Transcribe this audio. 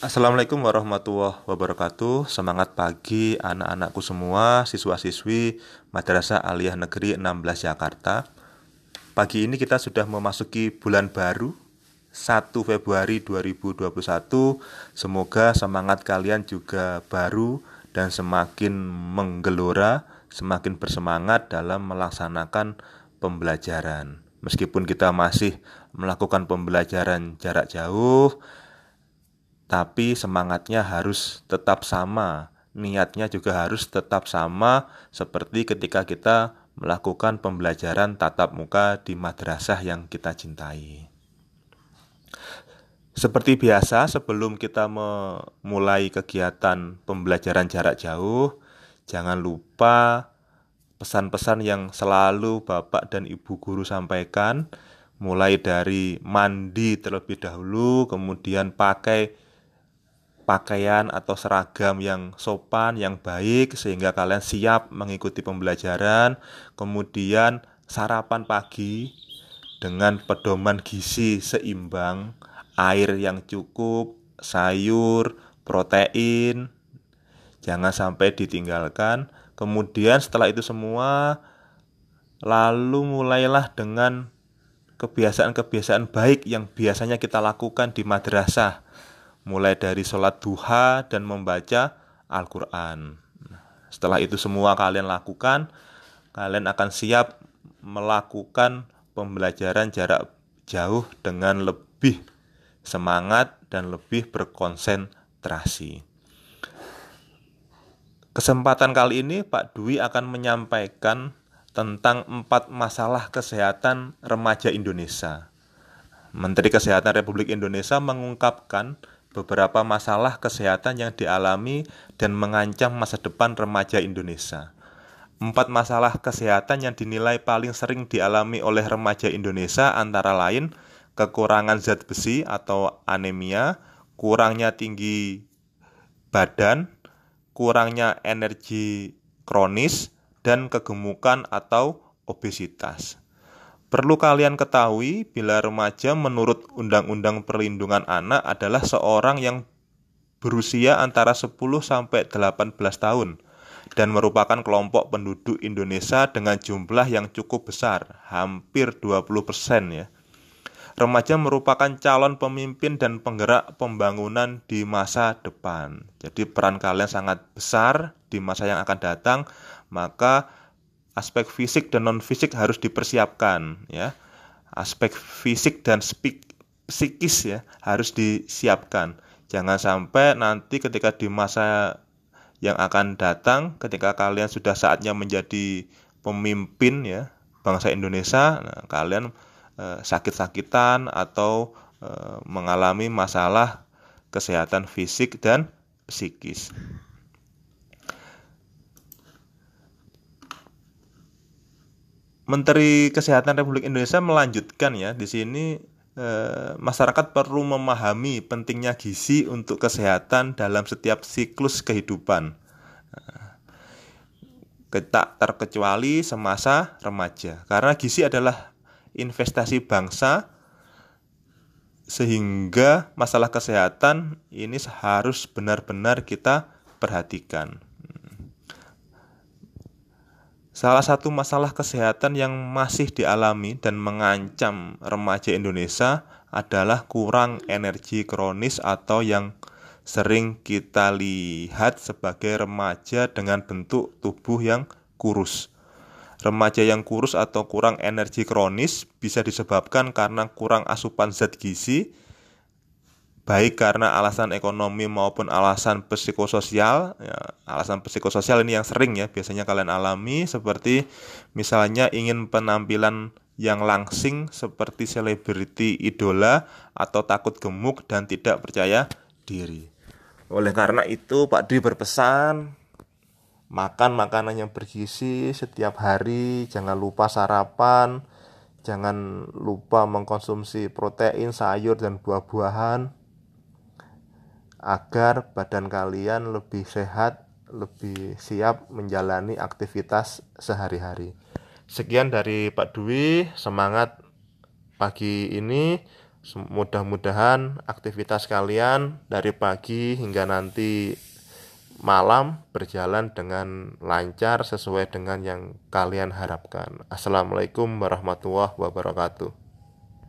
Assalamualaikum warahmatullahi wabarakatuh. Semangat pagi anak-anakku semua Siswa-siswi Madrasah Aliyah Negeri 16 Jakarta. Pagi ini kita sudah memasuki bulan baru 1 Februari 2021 Semoga semangat kalian juga baru Dan semakin menggelora Semakin bersemangat dalam melaksanakan pembelajaran. Meskipun kita masih melakukan pembelajaran jarak jauh tapi semangatnya harus tetap sama, niatnya juga harus tetap sama seperti ketika kita melakukan pembelajaran tatap muka di madrasah yang kita cintai. Seperti biasa, sebelum kita memulai kegiatan pembelajaran jarak jauh, jangan lupa pesan-pesan yang selalu Bapak dan Ibu guru sampaikan, mulai dari mandi terlebih dahulu, kemudian pakai pakaian atau seragam yang sopan, yang baik, sehingga kalian siap mengikuti pembelajaran. Kemudian, sarapan pagi dengan pedoman gizi seimbang, air yang cukup, sayur, protein, jangan sampai ditinggalkan. Kemudian, setelah itu semua, lalu mulailah dengan kebiasaan-kebiasaan baik yang biasanya kita lakukan di madrasah mulai dari sholat duha dan membaca Al-Quran. Setelah itu semua kalian lakukan, kalian akan siap melakukan pembelajaran jarak jauh dengan lebih semangat dan lebih berkonsentrasi. Kesempatan kali ini Pak Dwi akan menyampaikan tentang empat masalah kesehatan remaja Indonesia. Menteri Kesehatan Republik Indonesia mengungkapkan beberapa masalah kesehatan yang dialami dan mengancam masa depan remaja Indonesia. Empat masalah kesehatan yang dinilai paling sering dialami oleh remaja Indonesia antara lain kekurangan zat besi atau anemia, kurangnya tinggi badan, kurangnya energi kronis, dan kegemukan atau obesitas. Perlu kalian ketahui bila remaja menurut Undang-Undang Perlindungan Anak adalah seorang yang berusia antara 10 sampai 18 tahun dan merupakan kelompok penduduk Indonesia dengan jumlah yang cukup besar, hampir 20% ya. Remaja merupakan calon pemimpin dan penggerak pembangunan di masa depan. Jadi peran kalian sangat besar di masa yang akan datang, maka aspek fisik dan non fisik harus dipersiapkan ya aspek fisik dan spik, psikis ya harus disiapkan jangan sampai nanti ketika di masa yang akan datang ketika kalian sudah saatnya menjadi pemimpin ya bangsa Indonesia nah, kalian eh, sakit-sakitan atau eh, mengalami masalah kesehatan fisik dan psikis. Menteri Kesehatan Republik Indonesia melanjutkan ya di sini eh, masyarakat perlu memahami pentingnya gizi untuk kesehatan dalam setiap siklus kehidupan. Tak terkecuali semasa remaja karena gizi adalah investasi bangsa sehingga masalah kesehatan ini harus benar-benar kita perhatikan. Salah satu masalah kesehatan yang masih dialami dan mengancam remaja Indonesia adalah kurang energi kronis atau yang sering kita lihat sebagai remaja dengan bentuk tubuh yang kurus. Remaja yang kurus atau kurang energi kronis bisa disebabkan karena kurang asupan zat gizi, baik karena alasan ekonomi maupun alasan psikososial ya, alasan psikososial ini yang sering ya biasanya kalian alami seperti misalnya ingin penampilan yang langsing seperti selebriti idola atau takut gemuk dan tidak percaya diri. Oleh karena itu Pak Dwi berpesan makan makanan yang bergizi setiap hari jangan lupa sarapan jangan lupa mengkonsumsi protein sayur dan buah-buahan agar badan kalian lebih sehat, lebih siap menjalani aktivitas sehari-hari. Sekian dari Pak Dwi, semangat pagi ini. Mudah-mudahan aktivitas kalian dari pagi hingga nanti malam berjalan dengan lancar sesuai dengan yang kalian harapkan. Assalamualaikum warahmatullahi wabarakatuh.